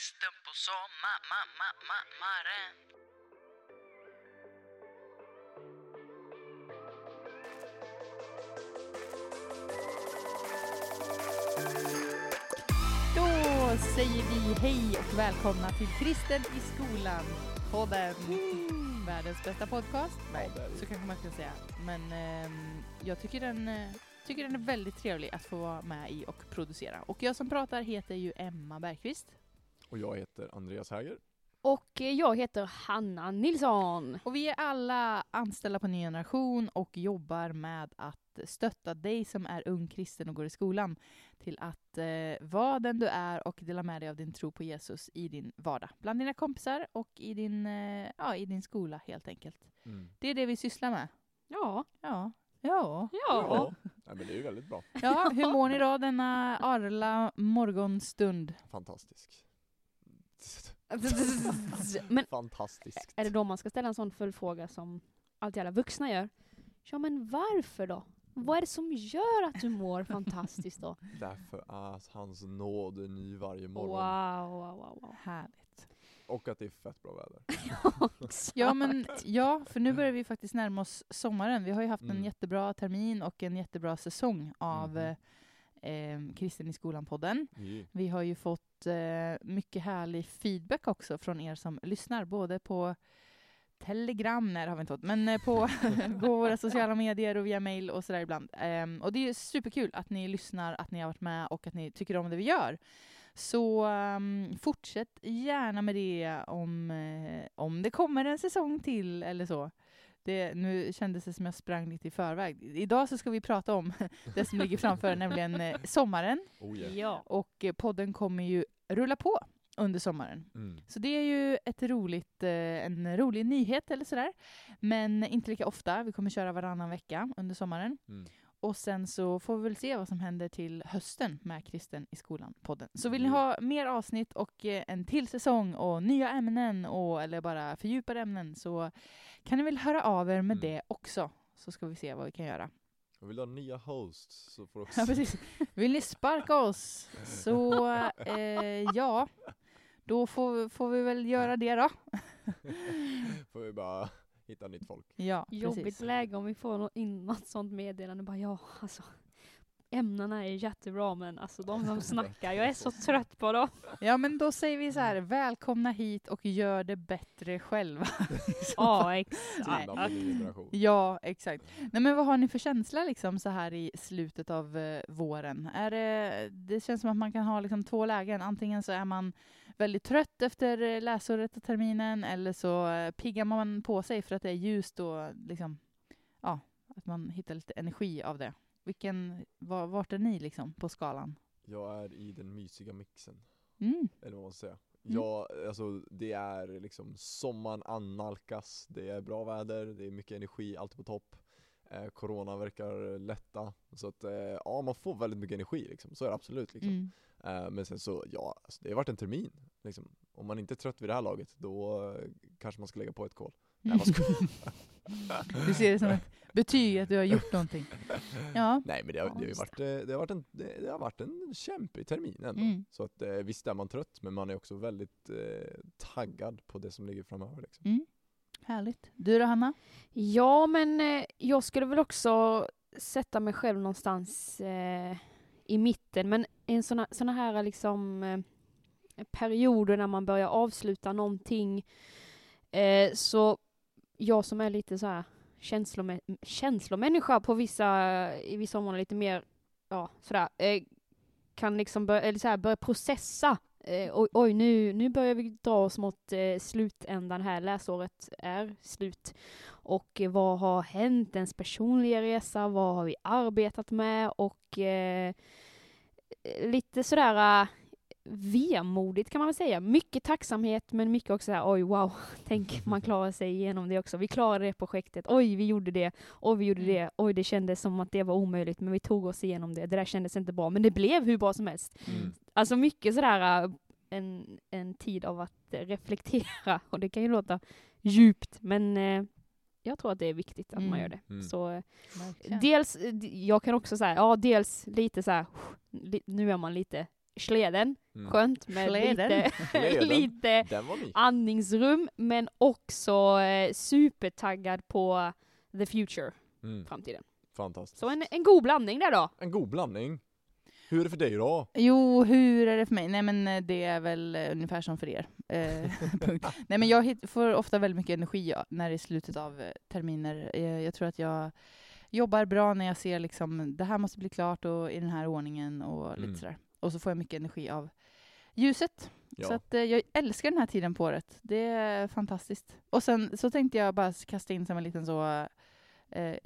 kristen på sommaren. Då säger vi hej och välkomna till Kristen i skolan, podden. Världens bästa podcast. Nej, så kanske man kan säga. Men ehm, jag tycker den, eh, tycker den är väldigt trevlig att få vara med i och producera. Och jag som pratar heter ju Emma Bergqvist. Och jag heter Andreas Häger. Och jag heter Hanna Nilsson. Och vi är alla anställda på Ny Generation och jobbar med att stötta dig som är ung kristen och går i skolan till att eh, vara den du är och dela med dig av din tro på Jesus i din vardag. Bland dina kompisar och i din, eh, ja, i din skola helt enkelt. Det är det vi sysslar med. Ja. Ja. Ja. Ja. Nej, men det är ju väldigt bra. Ja, hur mår ni då denna arla morgonstund? Fantastisk. Men Fantastiskt. är det då man ska ställa en sån följdfråga som alltid alla vuxna gör? Ja men varför då? Vad är det som gör att du mår fantastiskt då? Därför är hans nåd ny varje Wow, morgon. wow, wow, wow. Härligt. Och att det är fett bra väder. Ja, men ja, för nu börjar vi faktiskt närma oss sommaren. Vi har ju haft en Mm. jättebra termin och en jättebra säsong av Mhm. Eh, eh, Kristen i skolan-podden. Yeah. Vi har ju fått eh, mycket härlig feedback också från er som lyssnar, både på Telegram, nej det har vi inte fått, men eh, på, på våra sociala medier och via mail och sådär ibland. Ehm, och det är ju superkul att ni lyssnar, att ni har varit med och att ni tycker om det vi gör. Så ehm, fortsätt gärna med det om, eh, om det kommer en säsong till eller så. Det, nu kändes det som jag sprang lite i förväg. Idag så ska vi prata om det som ligger framför, nämligen eh, sommaren. Oh yeah. Ja. Och eh, podden kommer ju rulla på under sommaren. Mm. Så det är ju ett roligt, eh, en rolig nyhet eller sådär. Men inte lika ofta. Vi kommer köra varannan vecka under sommaren. Mm. Och sen så får vi väl se vad som händer till hösten med Kristen i skolan-podden. Så vill ni Mm. ha mer avsnitt och eh, en till säsong och nya ämnen och, eller bara fördjupade ämnen så kan ni väl höra av er med Mm. det också. Så ska vi se vad vi kan göra. Och vill du ha nya hosts så får du också... Ja, precis. Vill ni sparka oss så eh, ja, då får, får vi väl göra det då. får vi bara hitta nytt folk. Ja, Jobbigt precis. läge om vi får in något sånt meddelande. Bara ja, alltså. Ämnena är jättebra men alltså de som snackar, jag är så trött på dem. Ja, men då säger vi så här, välkomna hit och gör det bättre själva. Ja, exakt. Ja, exakt. Nej, men vad har ni för känsla liksom så här i slutet av eh, våren? Är det, det känns som att man kan ha liksom två lägen. Antingen så är man väldigt trött efter eh, läsåret och terminen eller så eh, piggar man på sig för att det är ljust och liksom, ja, att man hittar lite energi av det. Vilken, var, vart är ni liksom på skalan? Jag är i den mysiga mixen. Mm. Eller vad man ska säga. Mm. Ja, alltså det är liksom sommaren annalkas, det är bra väder, det är mycket energi, allt på topp. Eh, corona verkar lätta, så att eh, ja man får väldigt mycket energi liksom, så är det absolut liksom. Mm. Eh, men sen så, ja, alltså, det har varit en termin liksom. Om man inte är trött vid det här laget, då eh, kanske man ska lägga på ett kol. Nej, vad ska... Du ser det som ett betyg att du har gjort någonting. Ja. Nej men det har, det har ju varit, eh, det har varit en, det, har varit en kämpig termin ändå. Mm. Så att eh, visst är man trött, men man är också väldigt eh, taggad på det som ligger framöver liksom. Mm. Härligt. Du då Hanna? Ja, men eh, jag skulle väl också sätta mig själv någonstans eh, i mitten. Men en såna, såna här liksom eh, perioder när man börjar avsluta någonting. Eh, så jag som är lite så här känslomä känslomänniska på vissa, i vissa områden lite mer, ja sådär, eh, kan liksom börja, eller så här, börja processa. Eh, oj, oj nu, nu börjar vi dra oss mot eh, slutändan här, läsåret är slut. Och eh, vad har hänt, ens personliga resa, vad har vi arbetat med och eh, lite sådär eh, vemodigt kan man väl säga. Mycket tacksamhet men mycket också såhär, oj wow, tänk man klarar sig igenom det också. Vi klarade det projektet, oj vi gjorde det, oj vi gjorde det, oj det kändes som att det var omöjligt men vi tog oss igenom det. Det där kändes inte bra men det blev hur bra som helst. Mm. Alltså mycket sådär äh, en, en tid av att eh, reflektera och det kan ju låta djupt men eh, jag tror att det är viktigt att Mm. man gör det. Mm. Så Verkligen. dels, jag kan också säga, ja dels lite så här, nu är man lite Schleden, Mm. skönt med Schleden. lite, lite andningsrum, men också eh, supertaggad på the future, Mm. framtiden. Fantastiskt. Så en, en god blandning där då. En god blandning. Hur är det för dig då? Jo, hur är det för mig? Nej men eh, det är väl eh, ungefär som för er. Eh, punkt. Nej men jag får ofta väldigt mycket energi när det är slutet av terminer. Eh, jag tror att jag jobbar bra när jag ser liksom det här måste bli klart och i den här ordningen och lite Mm. sådär. Och så får jag mycket energi av ljuset. Ja. Så att eh, jag älskar den här tiden på året. Det är fantastiskt. Och sen så tänkte jag bara kasta in som en liten så eh,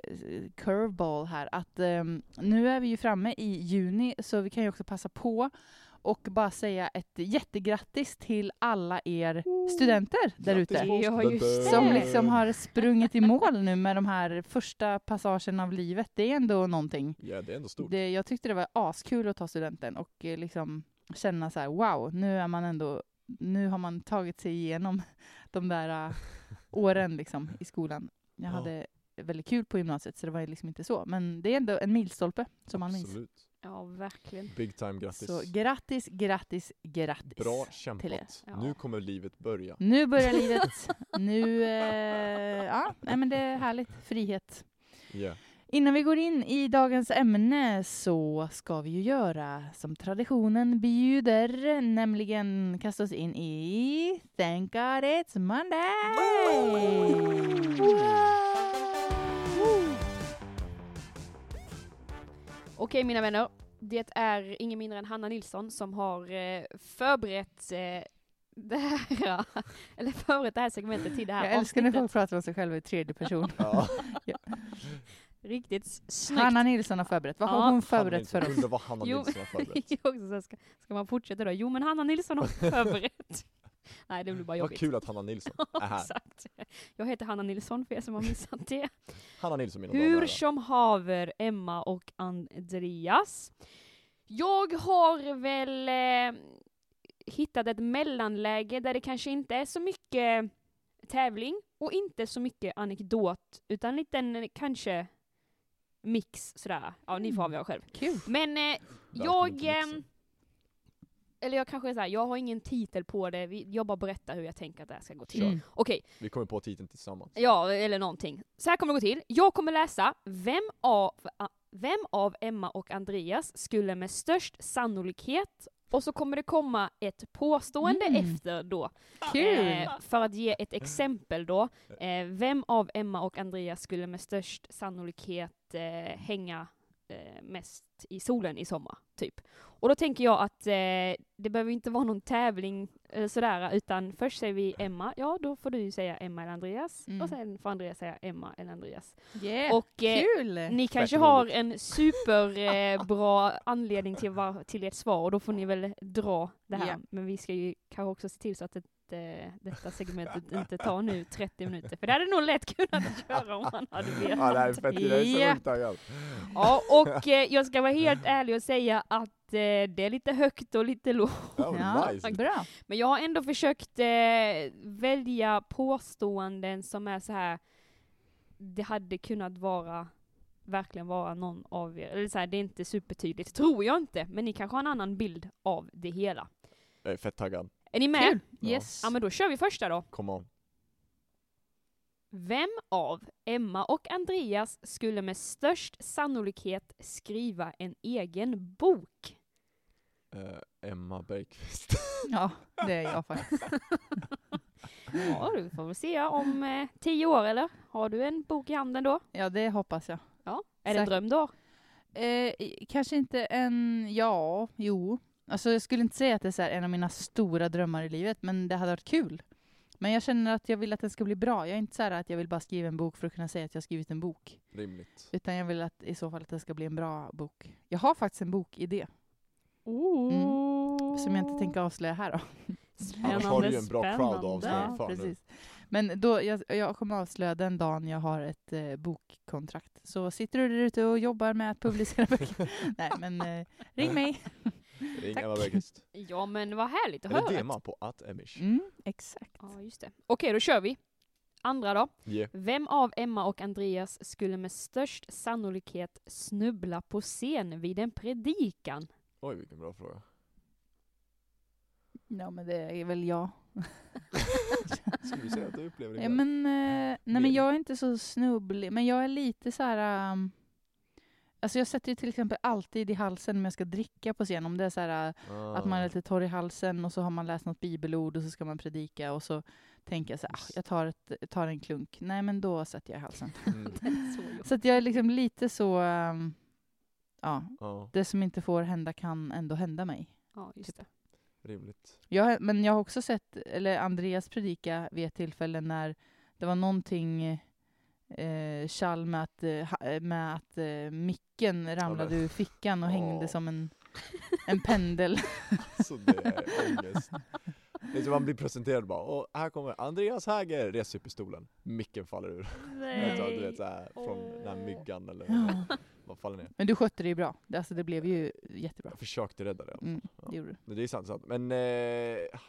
curveball här att ehm, nu är vi ju framme i juni så vi kan ju också passa på och bara säga ett jättegrattis till alla er studenter där ute. Som liksom har sprungit i mål nu med de här första passagen av livet. Det är ändå någonting. Ja, det är ändå stort. Det, jag tyckte det var askul att ta studenten och eh, liksom känna så här: wow, nu är man ändå, nu har man tagit sig igenom de där uh, åren liksom i skolan. Jag Ja. hade väldigt kul på gymnasiet så det var liksom inte så. Men det är ändå en milstolpe som man minns. Ja, verkligen. Big time grattis. Så grattis, grattis, grattis. Bra till er. kämpat. Ja. Nu kommer livet börja. Nu börjar livet. nu, eh, ja, nej men det är härligt. Frihet. Yeah. Innan vi går in i dagens ämne så ska vi ju göra som traditionen bjuder, nämligen kasta oss in i Thank God It's Monday! Okej mina vänner, det är ingen mindre än Hanna Nilsson som har eh, förberett eh, det här, eller förberett det här segmentet till det här Jag älskar när folk pratar om sig själva i tredje person. Ja. Riktigt s- snyggt. Hanna Nilsson har förberett. Vad har Ja. hon förberett för oss? Undrar vad Hanna. Nilsson har förberett. Jo, också så ska, ska man fortsätta då? Jo men Hanna Nilsson har förberett. Nej det blir bara Vad jobbigt. kul att Hanna Nilsson är här. Exakt. Jag heter Hanna Nilsson för er som har missat det. Hanna Nilsson mina Hur som haver Emma och Andreas. Jag har väl eh, hittat ett mellanläge där det kanske inte är så mycket tävling och inte så mycket anekdot utan en liten kanske mix sådär. Ja ni får Mm. avgöra själv. Kul. Men eh, jag... mixen. Eller jag kanske är såhär, jag har ingen titel på det, jag bara berättar hur jag tänker att det här ska gå till. Mm. Okej, Vi kommer på titeln tillsammans. Ja, eller någonting. Så här kommer det gå till. Jag kommer läsa vem av, vem av Emma och Andreas skulle med störst sannolikhet och så kommer det komma ett påstående Mm. efter då. Kul! Eh, för att ge ett exempel då. Eh, vem av Emma och Andreas skulle med störst sannolikhet eh, hänga mest i solen i sommar, typ. Och då tänker jag att eh, det behöver inte vara någon tävling eh, sådär, utan först säger vi Emma, ja då får du säga Emma eller Andreas, Mm. och sen får Andreas säga Emma eller Andreas. Yeah. Och eh, Kul! ni kanske har en superbra eh, bra anledning till, var, till ert svar, och då får ni väl dra det här. Ja. Men vi ska ju kanske också se till så att det, eh, detta segmentet inte tar nu 30 minuter, för det hade nog lätt kunnat köra om man hade velat. Ja, det här är fett. Jag är så Ja. och eh, jag ska vara helt ärlig och säga att eh, det är lite högt och lite lågt. Ja, Ja, nice. bra. Men jag har ändå försökt eh, välja påståenden som är så här. det hade kunnat vara, verkligen vara någon av er, eller så här, det är inte supertydligt, tror jag inte, men ni kanske har en annan bild av det hela. Jag är fett taggad. Är ni med? Kul. Ja. Yes. Ja men då kör vi första då. Come on. Vem av Emma och Andreas skulle med störst sannolikhet skriva en egen bok? Eh, Emma Bergqvist. Ja, det är jag faktiskt. Ja, du får väl se om eh, tio år eller? Har du en bok i handen då? Ja, det hoppas jag. Ja. Är det en Säkert. dröm då? Eh, kanske inte en, ja, jo. Alltså jag skulle inte säga att det är så här en av mina stora drömmar i livet, men det hade varit kul. Men jag känner att jag vill att den ska bli bra. Jag är inte så här att jag vill bara skriva en bok för att kunna säga att jag har skrivit en bok. Rimligt. Utan jag vill att i så fall att det ska bli en bra bok. Jag har faktiskt en bokidé Oh. som jag inte tänker avslöja här då. Annars har du ju en bra crowd att avslöja spännande. för nu. Men då, jag, jag kommer avslöja den dagen jag har ett eh, bokkontrakt. Så sitter du där ute och jobbar med att publicera böcker? Nej, men eh, ring mig. Ring Tack. Emma Bergqvist. Ja men vad härligt att Eller höra. DMa på att Emish. Mm, exakt. Ja just det. Okej då kör vi. Andra då. Yeah. Vem av Emma och Andreas skulle med störst sannolikhet snubbla på scen vid en predikan? Oj vilken bra fråga. Ja, men det är väl jag. Skulle du säga att du upplever det? Ja, men, eh, nej, men jag är inte så snubblig, men jag är lite så här... Um, alltså jag sätter ju till exempel alltid i halsen om jag ska dricka på scen. Om det är så här, ah. att man är lite torr i halsen och så har man läst något bibelord och så ska man predika och så tänker jag så här, ah, jag tar, ett, tar en klunk. Nej, men då sätter jag i halsen. Mm. Så att jag är liksom lite så... Um, ja, Ja, det som inte får hända kan ändå hända mig. Ja, just det. rimligt. Jag, men jag har också sett, eller Andreas predika vid ett tillfälle när det var någonting eh, tjall med att, eh, ha- med att eh, micken ramlade ur fickan och hängde som en, en pendel. Så det är ångest. Man blir presenterad bara, och här kommer Andreas Häger, reser upp i stolen. Micken faller ur. Tror, du vet såhär, från den här myggan eller Ja. vad faller ner. Men du skötte det ju bra. Det, alltså, det blev ju jättebra. Jag försökte rädda det. Mm, Ja. det gjorde du. Men det är sant, sant. Men eh,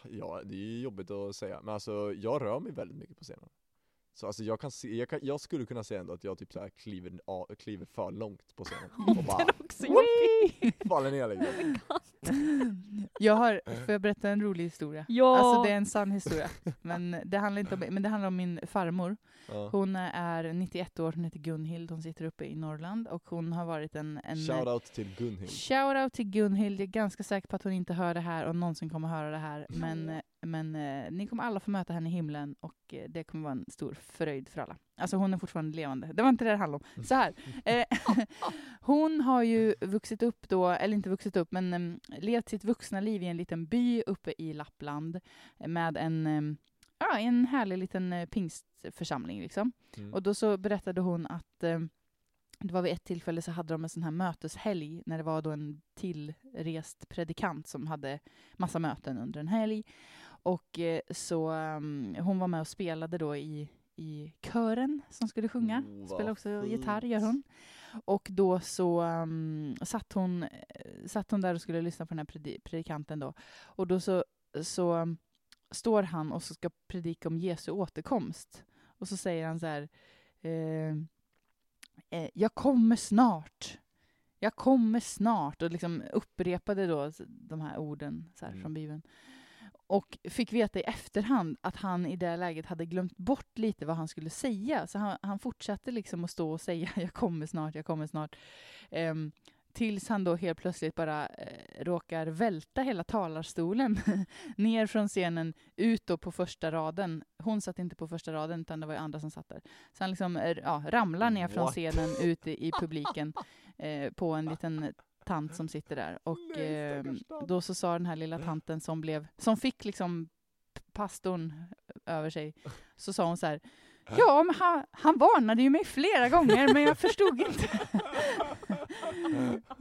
ja, det är ju jobbigt att säga. Men alltså, jag rör mig väldigt mycket på scenen. Så alltså jag kan se, jag, kan, jag skulle kunna säga ändå att jag typ så här kliver, a- kliver för långt på scenen. Och bara faller ner liksom. Jag har, får jag berätta en rolig historia? Ja. Alltså det är en sann historia. Men det handlar inte om men det handlar om min farmor. Ja. Hon är 91 år, hon heter Gunhild, hon sitter uppe i Norrland och hon har varit en... en Shoutout till Gunhild. Shoutout till Gunhild, jag är ganska säker på att hon inte hör det här och någonsin kommer höra det här. Men, eh, men eh, ni kommer alla få möta henne i himlen och eh, det kommer vara en stor fröjd för alla. Alltså hon är fortfarande levande. Det var inte det det handlade om. Så här. Eh, hon har ju vuxit upp då, eller inte vuxit upp, men um, levt sitt vuxna liv i en liten by uppe i Lappland med en, em, ja, en härlig liten eh, pingstförsamling liksom. Mm. Och då så berättade hon att eh, det var vid ett tillfälle så hade de en sån här möteshelg när det var då en tillrest predikant som hade massa möten under en helg. Och eh, så um, hon var med och spelade då i, i kören som skulle sjunga. Oh, Spelar också fint. gitarr gör hon. Och då så um, satt, hon, eh, satt hon där och skulle lyssna på den här predi- predikanten då. Och då så, så står han och så ska predika om Jesu återkomst. Och så säger han så här. Eh, eh, jag kommer snart. Jag kommer snart. Och liksom upprepade då de här orden så här Mm. från Bibeln. Och fick veta i efterhand att han i det läget hade glömt bort lite vad han skulle säga. Så han, han fortsatte liksom att stå och säga jag kommer snart, jag kommer snart. Ehm, tills han då helt plötsligt bara eh, råkar välta hela talarstolen ner från scenen ut då på första raden. Hon satt inte på första raden utan det var ju andra som satt där. Så han liksom eh, ja, ramlar ner från What? scenen ut i, i publiken eh, på en liten tant som sitter där. Och eh, då så sa den här lilla tanten som blev, som fick liksom pastorn över sig, så sa hon så här Ja, men han, han varnade ju mig flera gånger, men jag förstod inte.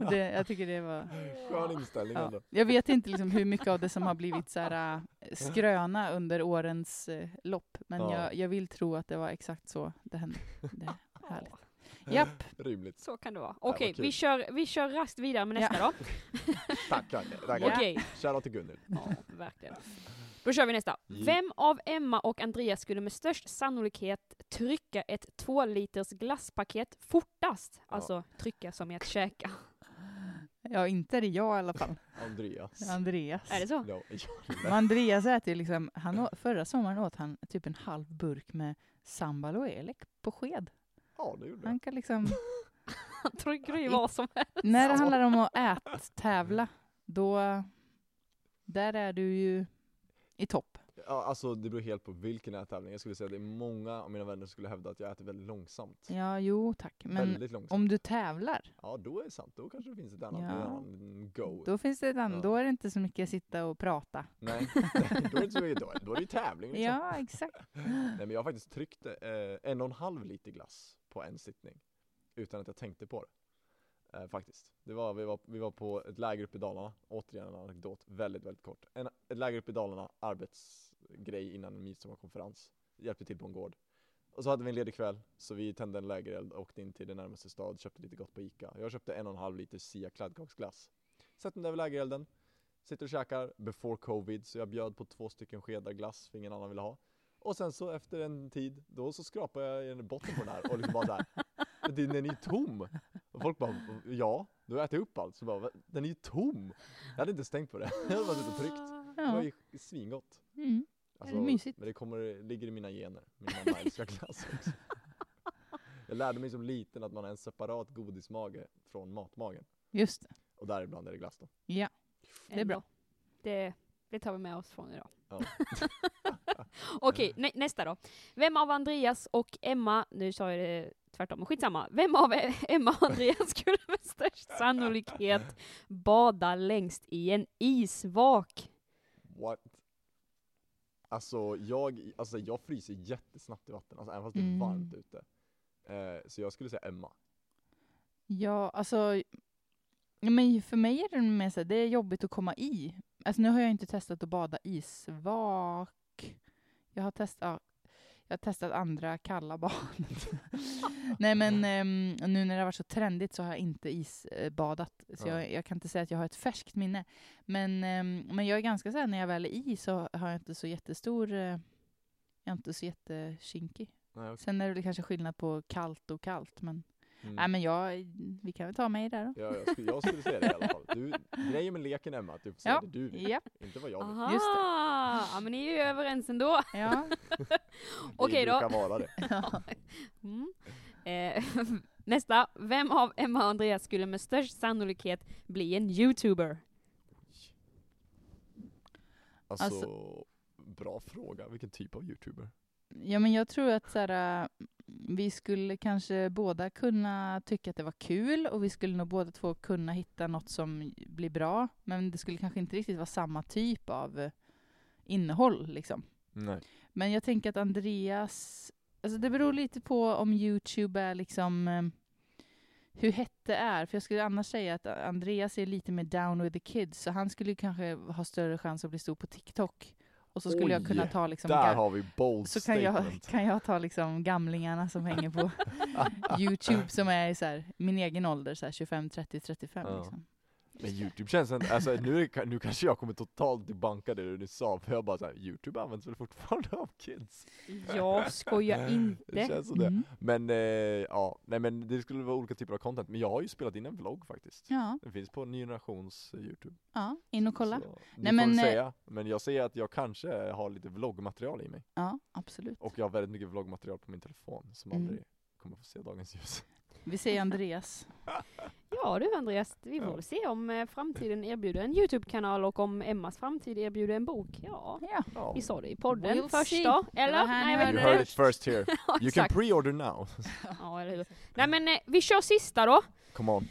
Det, jag tycker det var... Skön inställning Ja. ändå. Jag vet inte liksom hur mycket av det som har blivit så här, äh, skröna under årens eh, lopp, men Ja. jag, jag vill tro att det var exakt så det hände. Det är härligt. Japp, Rimligt. Så kan det vara. Okej, kul. vi, kör, vi kör raskt vidare med Ja. nästa då. Tackar. Tackar. Ja. Okej, Shoutout till Gunhild. ja, verkligen. Då kör vi nästa. Ja. Vem av Emma och Andreas skulle med störst sannolikhet trycka ett två liters glasspaket fortast? Ja. Alltså trycka som i att käka. ja inte är det jag i alla fall. Andreas. Andreas. Är det så? Ja, ja. Men Andreas äter ju liksom, han, å- förra sommaren åt han typ en halv burk med sambal och elek på sked. ja, det gjorde jag. Han kan liksom, Han trycker i vad som helst. när det handlar om att äta-tävla, då, där är du ju i topp. Ja, alltså det beror helt på vilken ättävling. Jag skulle säga att det är många av mina vänner som skulle hävda att jag äter väldigt långsamt. Ja, jo tack. Men väldigt långsamt. om du tävlar, Ja, då är det sant. Då kanske det finns ett annat, Ja. en annan go. då finns det ett annat, Ja. då är det inte så mycket sitta och prata. Nej, då är det inte så mycket då. Då är det ju tävling liksom. Ja, exakt. Nej men jag har faktiskt tryckt eh, en och en halv liter glass på en sittning. Utan att jag tänkte på det. Eh, faktiskt. Det var, vi, var, vi var på ett läger uppe i Dalarna, återigen en anekdot, väldigt väldigt kort. En, ett läger uppe i Dalarna, arbetsgrej innan en midsommarkonferens. Hjälpte till på en gård. Och så hade vi en ledig kväll, så vi tände en lägereld åkte in till den närmaste stad, köpte lite gott på Ica. Jag köpte en och en halv liter Sia kladdkaksglass. Sätter mig där vid lägerelden, sitter och käkar before covid, så jag bjöd på två stycken skedar glass för ingen annan ville ha. Och sen så efter en tid, då så skrapar jag i en botten på den här och liksom bara såhär, den är ju tom! Och folk bara, ja, du har ätit upp allt. Så bara, "Va? den är ju tom! Jag hade inte stängt på det, jag hade bara suttit och tryckt. Ja, Det var ju svingott. Mm. Alltså, mysigt. Men det kommer, ligger i mina gener. Min mamma älskar glass också. Jag lärde mig som liten att man har en separat godismage från matmagen. Just det. Och däribland är det glass då. Ja. Det är bra. Det, det tar vi med oss från idag. Ja. Okej, nä, nästa då. Vem av Andreas och Emma, nu sa jag det tvärtom, skitsamma. Vem av eh, Emma och Andreas skulle med störst sannolikhet bada längst i en isvak? What? Alltså jag, alltså jag fryser jättesnabbt i vatten, alltså även fast det är Mm. varmt ute. Eh, så jag skulle säga Emma. Ja, alltså. Men för mig är det mer så här, det är jobbigt att komma i. Alltså nu har jag inte testat att bada isvak. Jag har testat, jag har testat andra kalla bad. Nej men ehm, nu när det har varit så trendigt så har jag inte isbadat. Så Ja. jag, jag kan inte säga att jag har ett färskt minne. Men, ehm, men jag är ganska så här, när jag väl är i så har jag inte så jättestor, eh, jag är inte så jättekinkig. Nej, okej. Sen är det väl kanske skillnad på kallt och kallt men mm. Nej men jag, vi kan väl ta mig där då. ja, jag, skulle, jag skulle säga det i alla fall. Du, grejen med leken Emma, att du får säga Ja. det du vill, Ja, inte vad jag vill. Aha, Just ja men ni är ju överens ändå. ja. Okej då. brukar vara det. Mm. Eh, nästa. Vem av Emma och Andreas skulle med störst sannolikhet bli en youtuber? Alltså, Alltså- bra fråga. Vilken typ av youtuber? ja men jag tror att så här, äh, vi skulle kanske båda kunna tycka att det var kul och vi skulle nog båda två kunna hitta något som blir bra. Men det skulle kanske inte riktigt vara samma typ av eh, innehåll liksom. Nej. Men jag tänker att Andreas, alltså det beror lite på om Youtube är liksom eh, hur hett det är. För jag skulle annars säga att Andreas är lite mer down with the kids, så han skulle kanske ha större chans att bli stor på TikTok. Och så skulle jag Oj, kunna ta liksom Där har vi bold så kan jag, kan jag ta liksom gamlingarna som hänger på Youtube som är så här, min egen ålder, så här 25, 30, 35 Ja. liksom. Men youtube känns inte, alltså nu, är det- nu kanske jag kommer totalt debunka det du sa, för jag bara såhär, youtube används väl fortfarande av kids? Jag skojar Det inte. känns som det. Mm. Men eh, ja, nej men det skulle vara olika typer av content, men jag har ju spelat in en vlogg faktiskt. Ja, Den finns på Ny Generations eh, youtube. ja, in och kolla. Så, Nej, men, eh, säga, men jag säger att jag kanske har lite vloggmaterial i mig. Ja, absolut. Och jag har väldigt mycket vloggmaterial på min telefon som Mm. aldrig kommer få se dagens ljus. Vi säger Andreas. Ja du Andreas, vi får Ja. se om eh, framtiden erbjuder en Youtube-kanal och om Emmas framtid erbjuder en bok. Ja, Ja. Vi sa det i podden We'll först see. då. Eller? Nej, You heard it first here. You can pre-order now. Ja, eller hur. Nej men eh, vi kör sista då. Come on.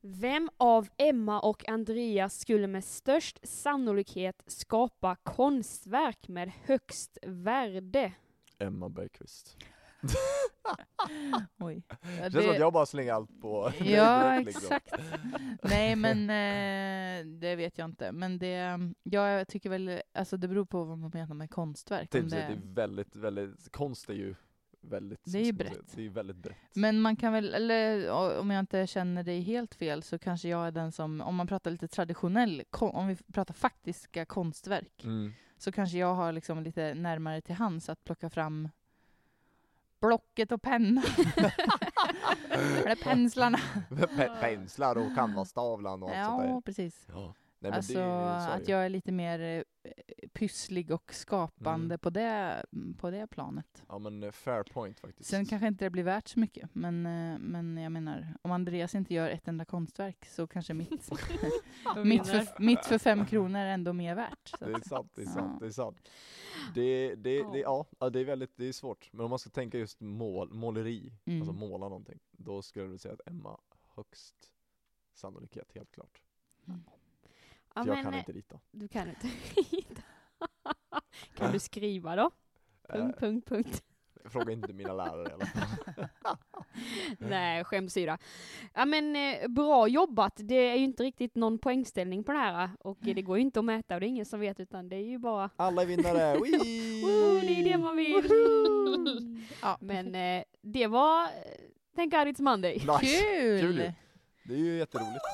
Vem av Emma och Andreas skulle med störst sannolikhet skapa konstverk med högst värde? Emma Bergqvist. Oj. Det känns som att jag bara slänger allt på Ja, liksom. exakt. Nej, men eh, det vet jag inte. Men det, ja, jag tycker väl, alltså det beror på vad man menar med konstverk. Om det det, är väldigt, väldigt, konst är ju väldigt, Det är ju säga, brett. Det är väldigt brett. men man kan väl, eller om jag inte känner dig helt fel, så kanske jag är den som, om man pratar lite traditionell, om vi pratar faktiska konstverk, Mm. så kanske jag har liksom lite närmare till hands att plocka fram blocket och pennan. Eller penslarna. Pe- Penslar och canvastavlan och allt sånt där. Ja, precis. Ja. Nej, men alltså det, att jag är lite mer eh, pysslig och skapande Mm. på, det, på det planet. Ja men eh, fair point faktiskt. Sen kanske inte det blir värt så mycket, men, eh, men jag menar, om Andreas inte gör ett enda konstverk så kanske mitt, mitt, för, mitt för fem kronor är ändå mer värt. Så Det är sant, det är Ja. sant, det är sant. Det, det, Ja. det, ja, ja, det är väldigt, det är svårt. Men om man ska tänka just mål, måleri, Mm. alltså måla någonting, då skulle jag säga att Emma högst sannolikhet, helt klart. Ja, jag men, kan eh, inte rita. Du kan inte rita. kan du skriva då? Punkt, Eh, punkt, punkt. fråga inte mina lärare i alla fall. Nej, skämtsida. Ja men eh, bra jobbat. Det är ju inte riktigt någon poängställning på det här och det går ju inte att mäta och det är ingen som vet utan det är ju bara Alla är vinnare! Wee! Woo, det är det man vill. Ja, Men eh, det var Thank God It's Monday. Nice! Kul! Kul. Det är ju jätteroligt.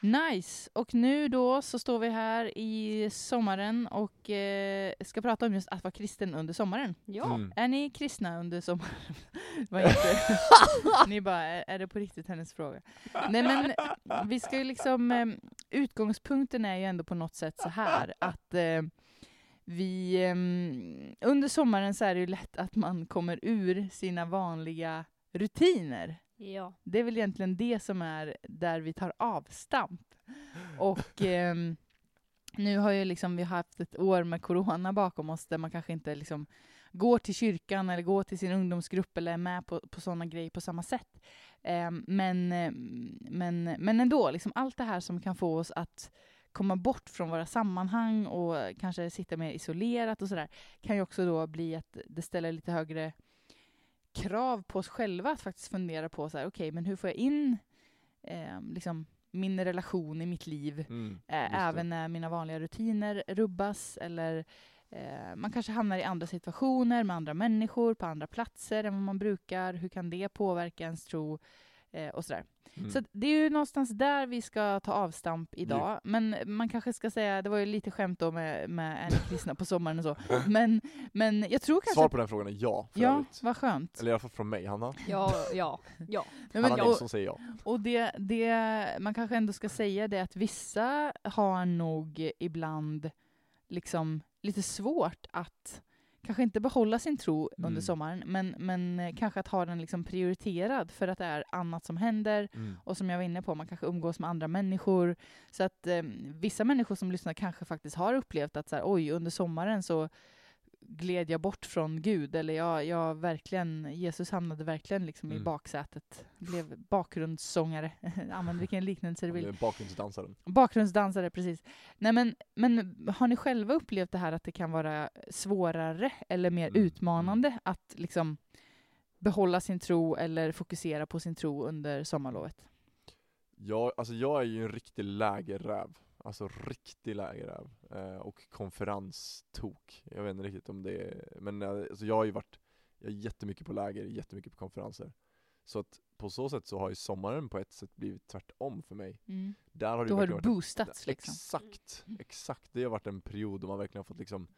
Nice! Och nu då så står vi här i sommaren och eh, ska prata om just att vara kristen under sommaren. Ja. Mm. Är ni kristna under sommaren? var inte, ni bara, är, är det på riktigt hennes fråga? Nej men vi ska ju liksom, eh, utgångspunkten är ju ändå på något sätt så här att eh, vi, eh, under sommaren så är det ju lätt att man kommer ur sina vanliga rutiner. Ja. Det är väl egentligen det som är där vi tar avstamp. Och ehm, nu har ju liksom vi haft ett år med corona bakom oss där man kanske inte liksom går till kyrkan eller går till sin ungdomsgrupp eller är med på, på sådana grejer på samma sätt. Ehm, men, ehm, men, men ändå, liksom allt det här som kan få oss att komma bort från våra sammanhang och kanske sitta mer isolerat och sådär, kan ju också då bli att det ställer lite högre krav på oss själva att faktiskt fundera på så här, okej, men hur får jag in eh, liksom min relation i mitt liv, Mm, eh, även när mina vanliga rutiner rubbas eller eh, man kanske hamnar i andra situationer med andra människor på andra platser än vad man brukar. Hur kan det påverka ens tro? Eh, och sådär. Mm. Så det är ju någonstans där vi ska ta avstamp idag. Men man kanske ska säga, det var ju lite skämt då med, med ni kristna på sommaren och så. Men, men jag tror kanske... Svar på den frågan är ja, för Ja, övrigt. vad skönt. Eller i alla fall från mig, Hanna. Ja, ja, ja. Nej, men, Hanna och, Nilsson säger ja. och det, det man kanske ändå ska säga det att vissa har nog ibland liksom lite svårt att kanske inte behålla sin tro Mm. under sommaren, men, men eh, kanske att ha den liksom prioriterad för att det är annat som händer. Mm. Och som jag var inne på, man kanske umgås med andra människor. Så att eh, vissa människor som lyssnar kanske faktiskt har upplevt att så här, oj, under sommaren så gled jag bort från Gud. Eller jag, jag verkligen, Jesus hamnade verkligen liksom i Mm. baksätet. Blev bakgrundssångare. Använd vilken liknelse du vill. är Bakgrundsdansaren. Bakgrundsdansare, precis. Nej, men, men har ni själva upplevt det här att det kan vara svårare eller mer Mm, utmanande att liksom behålla sin tro eller fokusera på sin tro under sommarlovet? Jag, alltså jag är ju en riktig lägerräv. Alltså riktig lägerräv. Eh, och konferenstok. Jag vet inte riktigt om det är, men eh, alltså jag har ju varit jag är jättemycket på läger, jättemycket på konferenser. Så att på så sätt så har ju sommaren på ett sätt blivit tvärtom för mig. Där har det Då har du boostats liksom. Exakt, exakt. Det har varit en period då man verkligen har fått liksom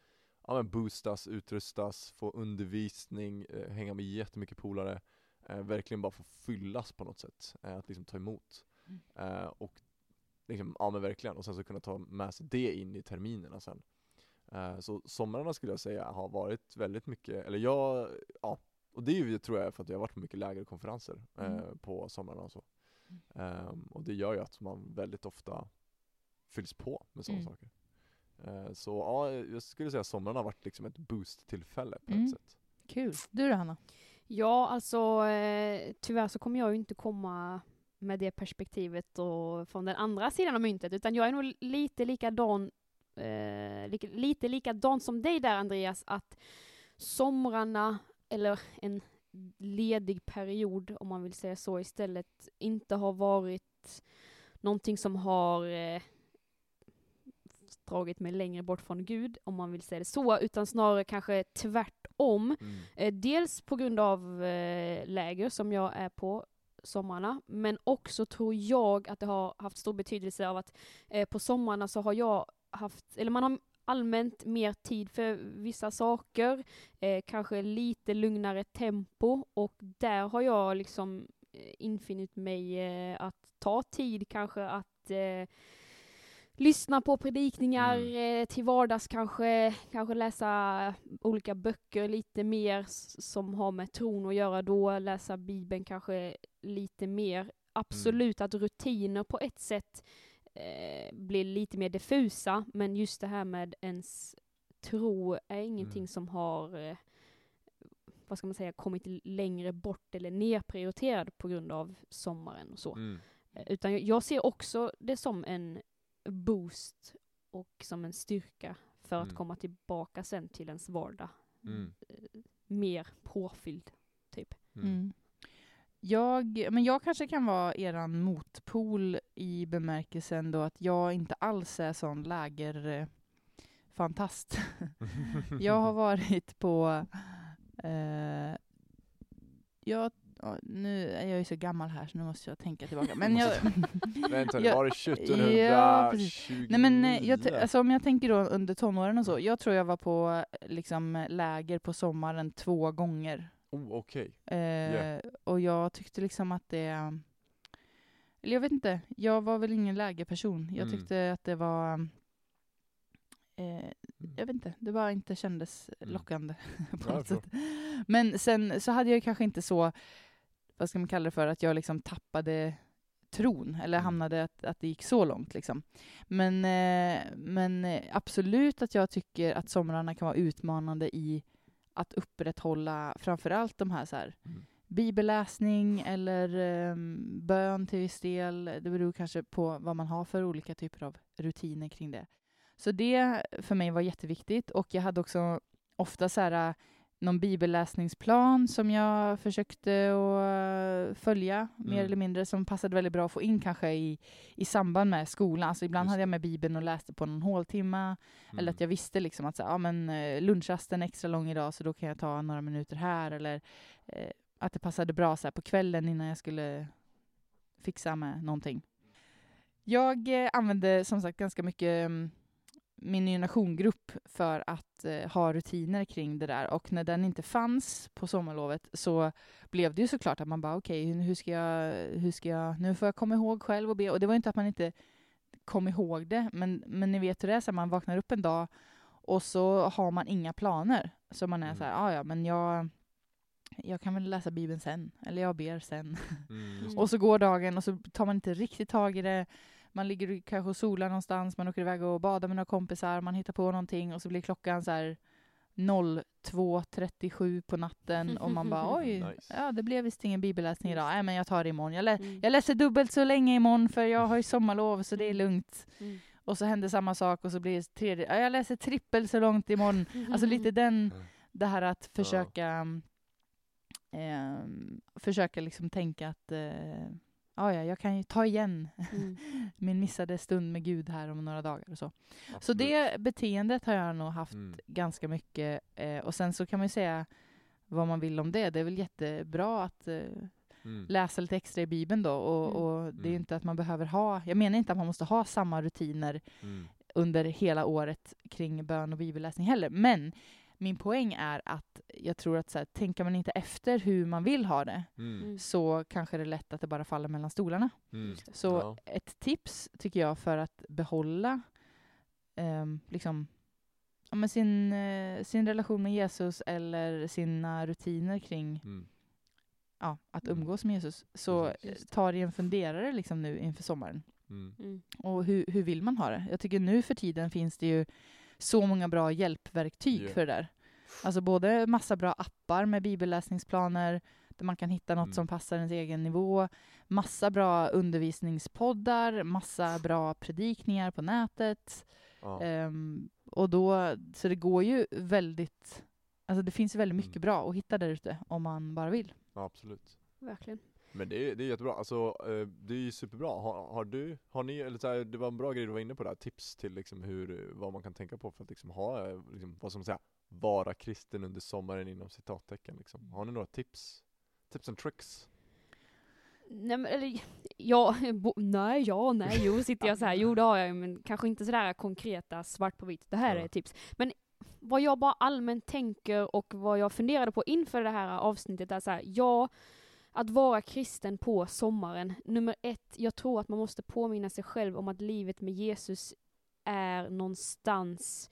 ja, men boostas, utrustas, få undervisning, eh, hänga med jättemycket polare. Eh, verkligen bara få fyllas på något sätt. Eh, att liksom ta emot. Mm. Eh, och liksom, ja men verkligen. Och sen så kunna ta med sig det in i terminerna sen. Eh, så somrarna skulle jag säga har varit väldigt mycket, eller jag, ja, och det är ju tror jag för att jag har varit på mycket lägre konferenser eh, Mm. på somrarna och så. Ehm, och det gör ju att man väldigt ofta fylls på med sådana Mm. saker. Eh, så ja, jag skulle säga att sommaren har varit liksom ett boost-tillfälle på Mm. ett sätt. Kul. Du då Hanna? Ja, alltså eh, tyvärr så kommer jag ju inte komma med det perspektivet och från den andra sidan av myntet, utan jag är nog lite likadan, eh, lika, lite likadan som dig där Andreas, att somrarna, eller en ledig period om man vill säga så istället, inte har varit någonting som har eh, dragit mig längre bort från Gud, om man vill säga det så, utan snarare kanske tvärtom. Mm. Eh, dels på grund av eh, läger som jag är på sommarna, men också tror jag att det har haft stor betydelse av att eh, på sommarna så har jag haft, eller man har allmänt mer tid för vissa saker, eh, kanske lite lugnare tempo. Och där har jag liksom eh, infinit mig eh, att ta tid kanske att eh, lyssna på predikningar Mm. eh, till vardags kanske, kanske läsa olika böcker lite mer som har med tron att göra då, läsa bibeln kanske lite mer. Absolut att rutiner på ett sätt eh, blir lite mer diffusa, men just det här med ens tro är ingenting Mm. som har eh, vad ska man säga, kommit längre bort eller nerprioriterad på grund av sommaren och så. Mm. Eh, Utan jag ser också det som en boost och som en styrka för att Mm. komma tillbaka sen till ens vardag. Mm. Eh, Mer påfylld, typ. Mm. Mm. Jag, men jag kanske kan vara eran motpol i bemärkelsen då att jag inte alls är sån lägerfantast. jag har varit på... Eh, jag, ja, nu är jag ju så gammal här så nu måste jag tänka tillbaka. Men jag, Vänta, jag- var det Ja, precis. 1729? Nej men eh, jag, alltså, om jag tänker då under tonåren och så, jag tror jag var på eh, liksom läger på sommaren två gånger Oh, okej. Eh, Yeah. Och jag tyckte liksom att det... Eller jag vet inte, jag var väl ingen lägerperson. Jag Mm. tyckte att det var... Eh, jag vet inte, det bara inte kändes Mm. lockande på Ja, något sätt. Men sen så hade jag kanske inte så, vad ska man kalla det för, att jag liksom tappade tron, eller Mm. hamnade att, att det gick så långt. Liksom. Men, eh, men eh, absolut att jag tycker att somrarna kan vara utmanande i att upprätthålla framförallt de här, så här Mm. bibelläsning eller eh, bön till viss del. Det beror kanske på vad man har för olika typer av rutiner kring det. Så det för mig var jätteviktigt och jag hade också ofta så här, eh, någon bibelläsningsplan som jag försökte att följa mer Mm. eller mindre som passade väldigt bra att få in kanske i, i samband med skolan. Alltså ibland Just hade jag med bibeln och läste på någon håltimma eller Mm. att jag visste liksom att så, ja, men, eh, lunchrasten är extra lång idag så då kan jag ta några minuter här. Eller eh, att det passade bra så här, på kvällen innan jag skulle fixa med någonting. Jag eh, använde som sagt ganska mycket mm, min ny nationgrupp för att eh, ha rutiner kring det där. Och när den inte fanns på sommarlovet så blev det ju såklart att man bara okej, hur- hur ska jag, hur ska jag, nu får jag komma ihåg själv och be. Och det var inte att man inte kom ihåg det, men, men ni vet hur det är, så här, man vaknar upp en dag och så har man inga planer. Så man är Mm. så här, "Ah, ja men jag, jag kan väl läsa Bibeln sen, eller jag ber sen. Mm, Mm. Och så går dagen och så tar man inte riktigt tag i det. Man ligger kanske och solar någonstans, man åker iväg och badar med några kompisar, man hittar på någonting och så blir klockan så här 02.37 på natten och man bara oj, Nice. ja det blev visst ingen bibelläsning idag. Nej men jag tar det imorgon. Jag, lä- Mm. jag läser dubbelt så länge imorgon för jag har ju sommarlov så det är lugnt. Mm. Och så händer samma sak och så blir det tredje, ja, jag läser trippel så långt imorgon. Alltså lite den, det här att försöka ehm, försöka liksom tänka att eh, ja, ja, jag kan ju ta igen Mm. min missade stund med Gud här om några dagar och så. Så det beteendet har jag nog haft Mm. ganska mycket. Eh, och sen så kan man ju säga vad man vill om det. Det är väl jättebra att eh, Mm. läsa lite extra i Bibeln då. Och, Mm. och det är ju Mm. inte att man behöver ha, jag menar inte att man måste ha samma rutiner Mm. under hela året kring bön och bibelläsning heller. Men min poäng är att jag tror att så här, tänker man inte efter hur man vill ha det Mm. Mm. så kanske det är lätt att det bara faller mellan stolarna. Mm. Så Ja. ett tips tycker jag för att behålla ehm, liksom, ja, men sin, eh, sin relation med Jesus eller sina rutiner kring Mm. ja, att Mm. umgås med Jesus. Så eh, ta dig en funderare liksom nu inför sommaren. Mm. Mm. Och hur, hur vill man ha det? Jag tycker nu för tiden finns det ju så många bra hjälpverktyg Ja. för det där. Alltså både massa bra appar med bibelläsningsplaner där man kan hitta något Mm. som passar ens egen nivå. Massa bra undervisningspoddar, massa bra predikningar på nätet. Ja. Ehm, och då, så det går ju väldigt, alltså det finns väldigt mycket Mm. bra att hitta där ute om man bara vill. ja, absolut. Verkligen. Men det är, det är jättebra, alltså eh, det är ju superbra. Har, har du, har ni, eller så här, det var en bra grej du var inne på där, tips till liksom hur, vad man kan tänka på för att liksom ha, eh, liksom, vad som säga, vara kristen under sommaren inom citattecken liksom. Har ni några tips? Tips and tricks? Nej men eller, ja, bo, nej, ja, nej, jo sitter jag så här, jo det har jag men kanske inte sådär konkreta svart på vitt. Det här Ja. är tips. Men vad jag bara allmänt tänker och vad jag funderade på inför det här avsnittet är så här, ja, att vara kristen på sommaren. Nummer ett, jag tror att man måste påminna sig själv om att livet med Jesus är någonstans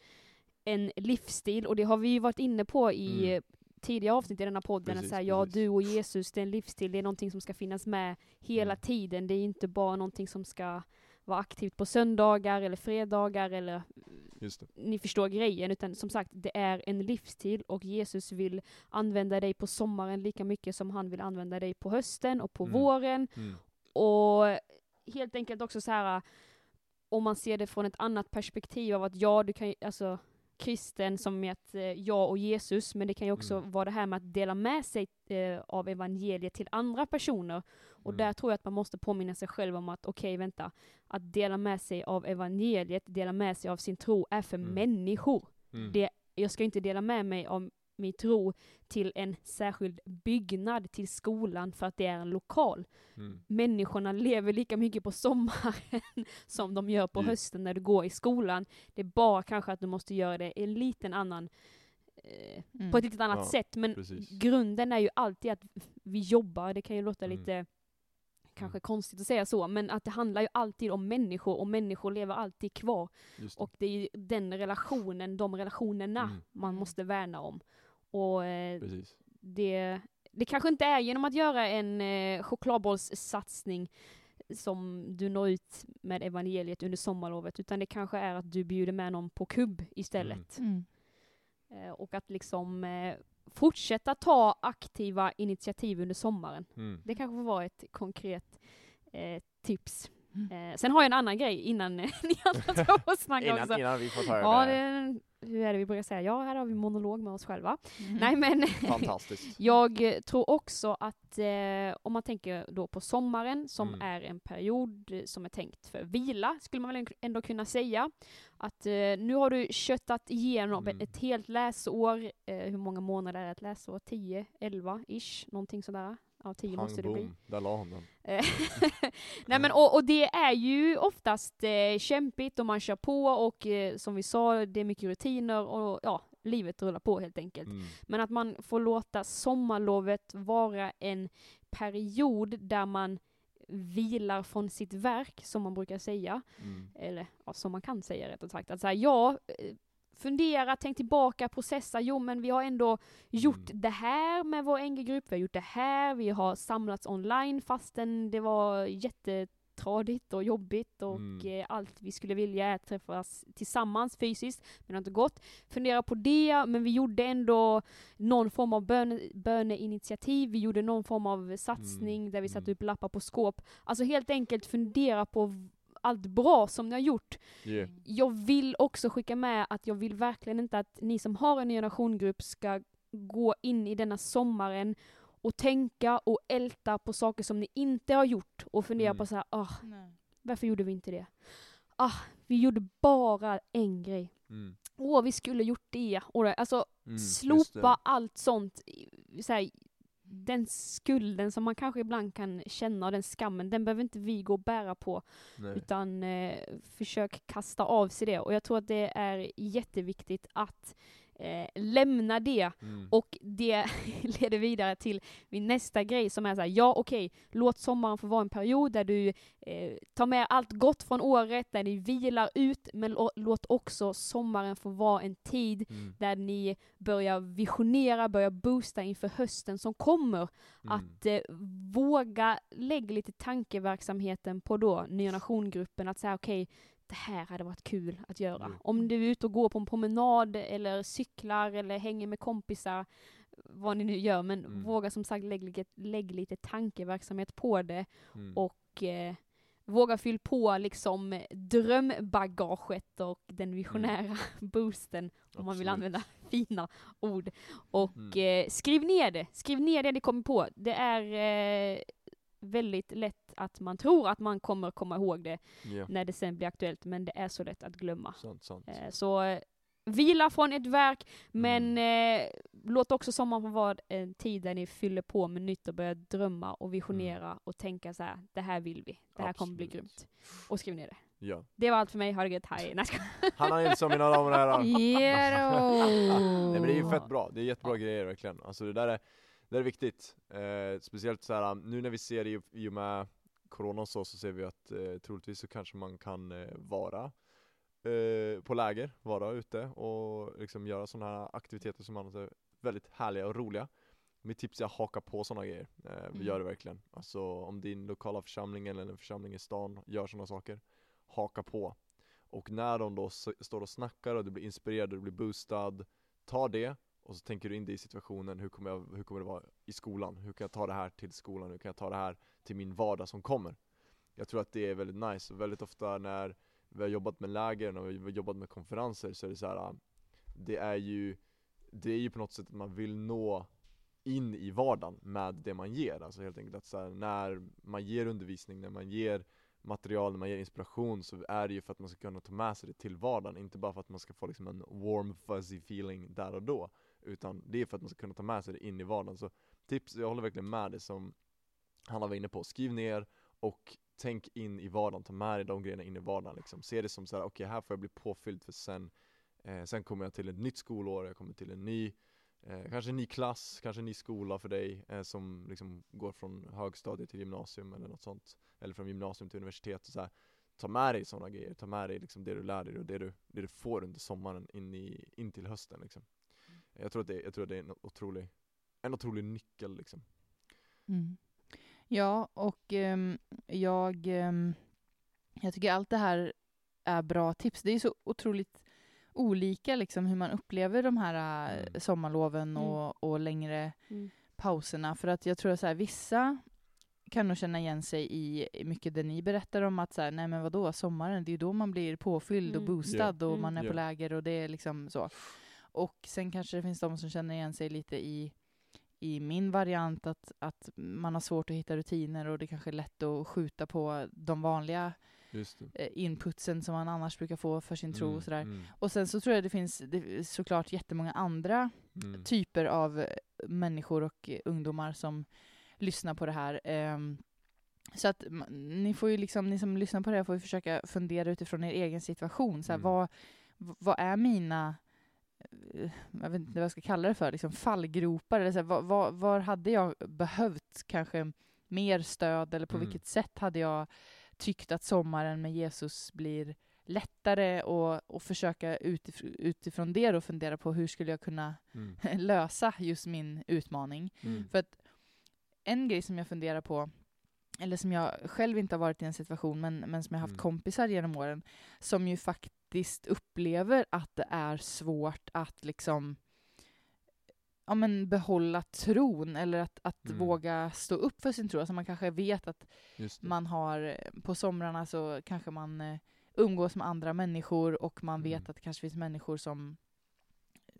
en livsstil och det har vi ju varit inne på i Mm. tidigare avsnitt i denna podden. Precis, att säga, ja, du och Jesus, det är en livsstil, det är någonting som ska finnas med hela Mm. tiden. Det är inte bara någonting som ska vara aktivt på söndagar eller fredagar eller. Ni förstår grejen, utan som sagt, det är en livsstil och Jesus vill använda dig på sommaren lika mycket som han vill använda dig på hösten och på Mm. våren. Mm. Och helt enkelt också så här om man ser det från ett annat perspektiv av att ja, du kan ju, alltså kristen som med att eh, jag och Jesus, men det kan ju också Mm. vara det här med att dela med sig eh, av evangeliet till andra personer. Och Mm. där tror jag att man måste påminna sig själv om att okej, vänta, att dela med sig av evangeliet, dela med sig av sin tro är för Mm. människor. Mm. Det, jag ska inte dela med mig av min tro till en särskild byggnad, till skolan, för att det är en lokal Mm. människorna lever lika mycket på sommaren som de gör på Ja. hösten när du går i skolan. Det är bara kanske att du måste göra det en liten annan eh, Mm. på ett lite annat Ja, sätt. Men precis. grunden är ju alltid att vi jobbar, det kan ju låta Mm. lite kanske konstigt att säga så, men att det handlar ju alltid om människor och människor lever alltid kvar. Det. Och det är ju den relationen, de relationerna Mm. man måste värna om. Och eh, Precis. det, det kanske inte är genom att göra en eh, chokladbollssatsning som du når ut med evangeliet under sommarlovet, utan det kanske är att du bjuder med någon på kubb istället. Mm. Eh, och att liksom fortsätta ta aktiva initiativ under sommaren. Mm. Det kanske får vara ett konkret eh, tips. Mm. Eh, sen har jag en annan grej innan ni andra tar och snackar också. Innan, innan vi får ta Ja, över. det, hur är det vi brukar säga? Ja, här har vi monolog med oss själva. Mm. Nej men, Fantastiskt. jag tror också att eh, om man tänker då på sommaren som Mm. är en period som är tänkt för vila, skulle man väl ändå kunna säga. Att eh, nu har du köttat igenom Mm. ett helt läsår. Eh, hur många månader är ett läsår? 10, 11 ish, någonting sådär. Ja, 10 Pang måste det bli. boom, där la hon den. Eh, Nej men och, och det är ju oftast eh, kämpigt och man kör på och eh, som vi sa, det är mycket rutiner och ja, livet rullar på helt enkelt. Mm. Men att man får låta sommarlovet vara en period där man vilar från sitt verk, som man brukar säga. Mm. Eller ja, som man kan säga rättare sagt. Att säga, ja, eh, fundera, tänk tillbaka, processa. Jo, men vi har ändå gjort Mm. det här med vår NG-grupp, vi har gjort det här, vi har samlats online fastän det var jättetradigt och jobbigt och Mm. eh, allt vi skulle vilja är att träffas tillsammans fysiskt, men det har inte gått. Fundera på det, men vi gjorde ändå någon form av böne, böneinitiativ, vi gjorde någon form av satsning där vi satte Mm. upp lappar på skåp. Alltså helt enkelt fundera på allt bra som ni har gjort. Yeah. Jag vill också skicka med att jag vill verkligen inte att ni som har en generationgrupp ska gå in i denna sommaren och tänka och älta på saker som ni inte har gjort och fundera Mm. på så här, ah, Nej. varför gjorde vi inte det? Ah, vi gjorde bara en grej. Mm. Åh, vi skulle gjort det. Alltså, Mm. Slopa det. allt sånt. Så här, den skulden som man kanske ibland kan känna och den skammen, den behöver inte vi gå och bära på. Nej. Utan eh, försök kasta av sig det. Och jag tror att det är jätteviktigt att eh, lämna det. Mm. Och det leder vidare till min nästa grej som är så här, ja okej, låt sommaren få vara en period där du eh, tar med allt gott från året, där ni vilar ut, men lå- låt också sommaren få vara en tid Mm. där ni börjar visionera, börjar boosta inför hösten som kommer. Mm. Att eh, våga lägga lite tankeverksamheten på då Nya Nation-gruppen, att säga okej, det här hade varit kul att göra. Mm. Om du är ute och går på en promenad eller cyklar eller hänger med kompisar, vad ni nu gör, men Mm. våga som sagt lägga lite, lägg lite tankeverksamhet på det Mm. och eh, våga fylla på liksom drömbagaget och den visionära boosten om man vill. Absolut. använda fina ord. Och Mm. eh, skriv ner det, skriv ner det ni kommer på. Det är eh, väldigt lätt att man tror att man kommer komma ihåg det Ja, när det sen blir aktuellt, men det är så lätt att glömma. sant, sant. Eh, så eh, vila från ett verk, men Mm. eh, låt också sommaren vara en tid där ni fyller på med nytt och börjar drömma och visionera och tänka så här, det här vill vi, det här kommer bli Absolut. grymt. Och skriv ner det. Ja. Det var allt för mig, ha det gött, hej. Hanna Nilsson mina damer och herrar. Nej men det är ju fett bra, det är jättebra grejer verkligen. Alltså det där är, det är viktigt. Eh, speciellt så här nu när vi ser i, i och med Corona och så, så ser vi att eh, troligtvis så kanske man kan eh, vara eh, på läger, vara ute och liksom göra sådana här aktiviteter som annars är väldigt härliga och roliga. Mitt tips är att haka på sådana grejer, eh, Mm. gör det verkligen. Alltså om din lokala församling eller en församling i stan gör sådana saker, haka på. Och när de då står och snackar och du blir inspirerad och du blir boostad, ta det och så tänker du in dig i situationen, hur kommer, jag, hur kommer det vara i skolan? Hur kan jag ta det här till skolan? Hur kan jag ta det här till min vardag som kommer? Jag tror att det är väldigt nice, och väldigt ofta när vi har jobbat med läger och vi har jobbat med konferenser så är det så här. det är ju, det är ju på något sätt att man vill nå in i vardagen med det man ger, alltså helt enkelt att så här, när man ger undervisning, när man ger material, när man ger inspiration så är det ju för att man ska kunna ta med sig det till vardagen, inte bara för att man ska få liksom en warm fuzzy feeling där och då utan det är för att man ska kunna ta med sig det in i vardagen. Så tips, jag håller verkligen med det som Hanna var inne på, skriv ner och tänk in i vardagen, ta med dig de grejerna in i vardagen liksom. Se det som så här: okej här får jag bli påfylld för sen Eh, sen kommer jag till ett nytt skolår, jag kommer till en ny Eh, kanske en ny klass, kanske en ny skola för dig eh, som liksom går från högstadiet till gymnasium eller något sånt. Eller från gymnasium till universitet och så här. Ta med dig sådana grejer, ta med dig liksom det du lär dig och det du, det du får under sommaren in, i, in till hösten liksom. Mm. Jag tror att det, jag tror att det är en otrolig, en otrolig nyckel liksom. Mm. Ja, och ehm, jag, ehm, jag tycker allt det här är bra tips. Det är så otroligt olika liksom hur man upplever de här Mm. sommarloven Mm. och, och längre Mm. pauserna. För att jag tror att så här, vissa kan nog känna igen sig i mycket det ni berättar om att så här, nej men vadå, sommaren, det är ju då man blir påfylld och Mm. boostad och Mm. man är på läger och det är liksom så. Och sen kanske det finns de som känner igen sig lite i i min variant att, att man har svårt att hitta rutiner och det kanske är lätt att skjuta på de vanliga eh, inputsen som man annars brukar få för sin tro och sådär. Mm, Och sen så tror jag det finns det, såklart jättemånga andra mm, typer av eh, människor och eh, ungdomar som lyssnar på det här. Ehm, så att ni får ju liksom, ni som lyssnar på det här får ju försöka fundera utifrån er egen situation. Så här, Mm. vad, vad är mina, jag vet inte vad jag ska kalla det för, liksom fallgropar? Eller så här, vad, vad, var hade jag behövt kanske mer stöd eller på Mm. vilket sätt hade jag tyckt att sommaren med Jesus blir lättare och, och försöka utifrån, utifrån det då fundera på hur skulle jag kunna mm, lösa just min utmaning. mm, För att en grej som jag funderar på, eller som jag själv inte har varit i en situation, men, men som jag haft Mm. kompisar genom åren, som ju faktiskt upplever att det är svårt att liksom ja, men behålla tron eller att, att Mm. våga stå upp för sin tro. Alltså man kanske vet att man har, på somrarna så kanske man eh, umgås med andra människor och man vet Mm. att det kanske finns människor som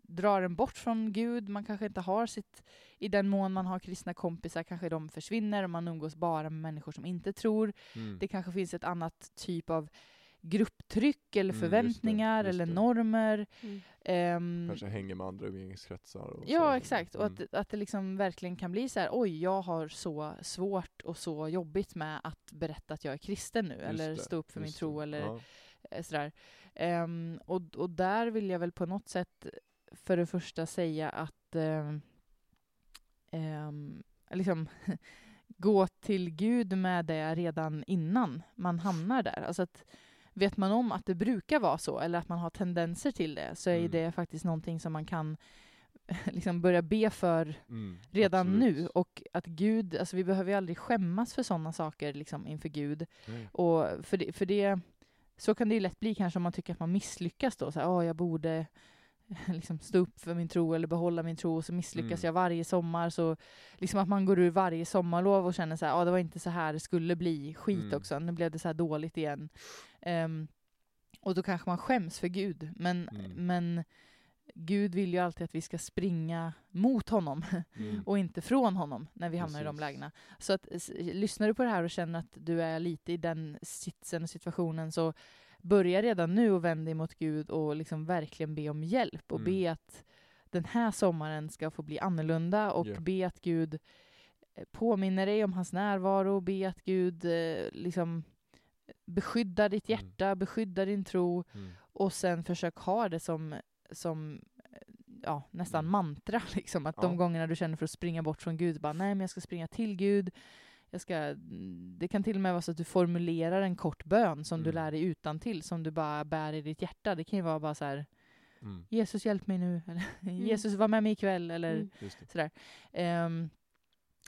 drar en bort från Gud. Man kanske inte har sitt, i den mån man har kristna kompisar kanske de försvinner och man umgås bara med människor som inte tror. Mm, Det kanske finns ett annat typ av grupptryck eller Mm, just det, förväntningar just eller det. normer. Mm. Ehm, Kanske hänger med andra umgängeskretsar och så. Ja, exakt. Och Mm, att, att det liksom verkligen kan bli så här, oj, jag har så svårt och så jobbigt med att berätta att jag är kristen nu, Just eller det, stå upp för min tro, det. eller Ja. eh, sådär. Ehm, och, och där vill jag väl på något sätt för det första säga att ehm, ehm, liksom gå till Gud med det redan innan man hamnar där. Alltså att vet man om att det brukar vara så, eller att man har tendenser till det, så är Mm. det faktiskt någonting som man kan liksom börja be för Mm, redan absolut. nu. Och att Gud, alltså vi behöver ju aldrig skämmas för sådana saker liksom inför Gud. Nej. Och för det, för det, så kan det ju lätt bli kanske om man tycker att man misslyckas då. Så här, "Åh, jag borde liksom stå upp för min tro eller behålla min tro och så misslyckas Mm. jag varje sommar. Så liksom att man går ur varje sommarlov och känner så här, "Ja, det var inte så här det skulle bli. Skit Mm. också, nu blev det så här dåligt igen. Ehm, och då kanske man skäms för Gud. Men, Mm. men Gud vill ju alltid att vi ska springa mot honom Mm. och inte från honom när vi hamnar i de Precis. lägena. Så att, lyssnar du på det här och känner att du är lite i den sitsen och situationen så börja redan nu och vänd dig mot Gud och liksom verkligen be om hjälp och Mm. be att den här sommaren ska få bli annorlunda och Ja. be att Gud eh, påminner dig om hans närvaro, be att Gud eh, liksom beskyddar ditt Mm. hjärta, beskyddar din tro Mm. och sen försök ha det som, som eh, ja, nästan Mm. mantra. Liksom. Att de Ja. gångerna du känner för att springa bort från Gud, bara nej men jag ska springa till Gud. Jag ska, mm, det kan till och med vara så att du formulerar en kort bön som du Mm. lär dig utan till som du bara bär i ditt hjärta. Det kan ju vara bara så här, Mm. Jesus hjälp mig nu, eller Jesus var med mig ikväll, eller Mm. Sådär. Ehm,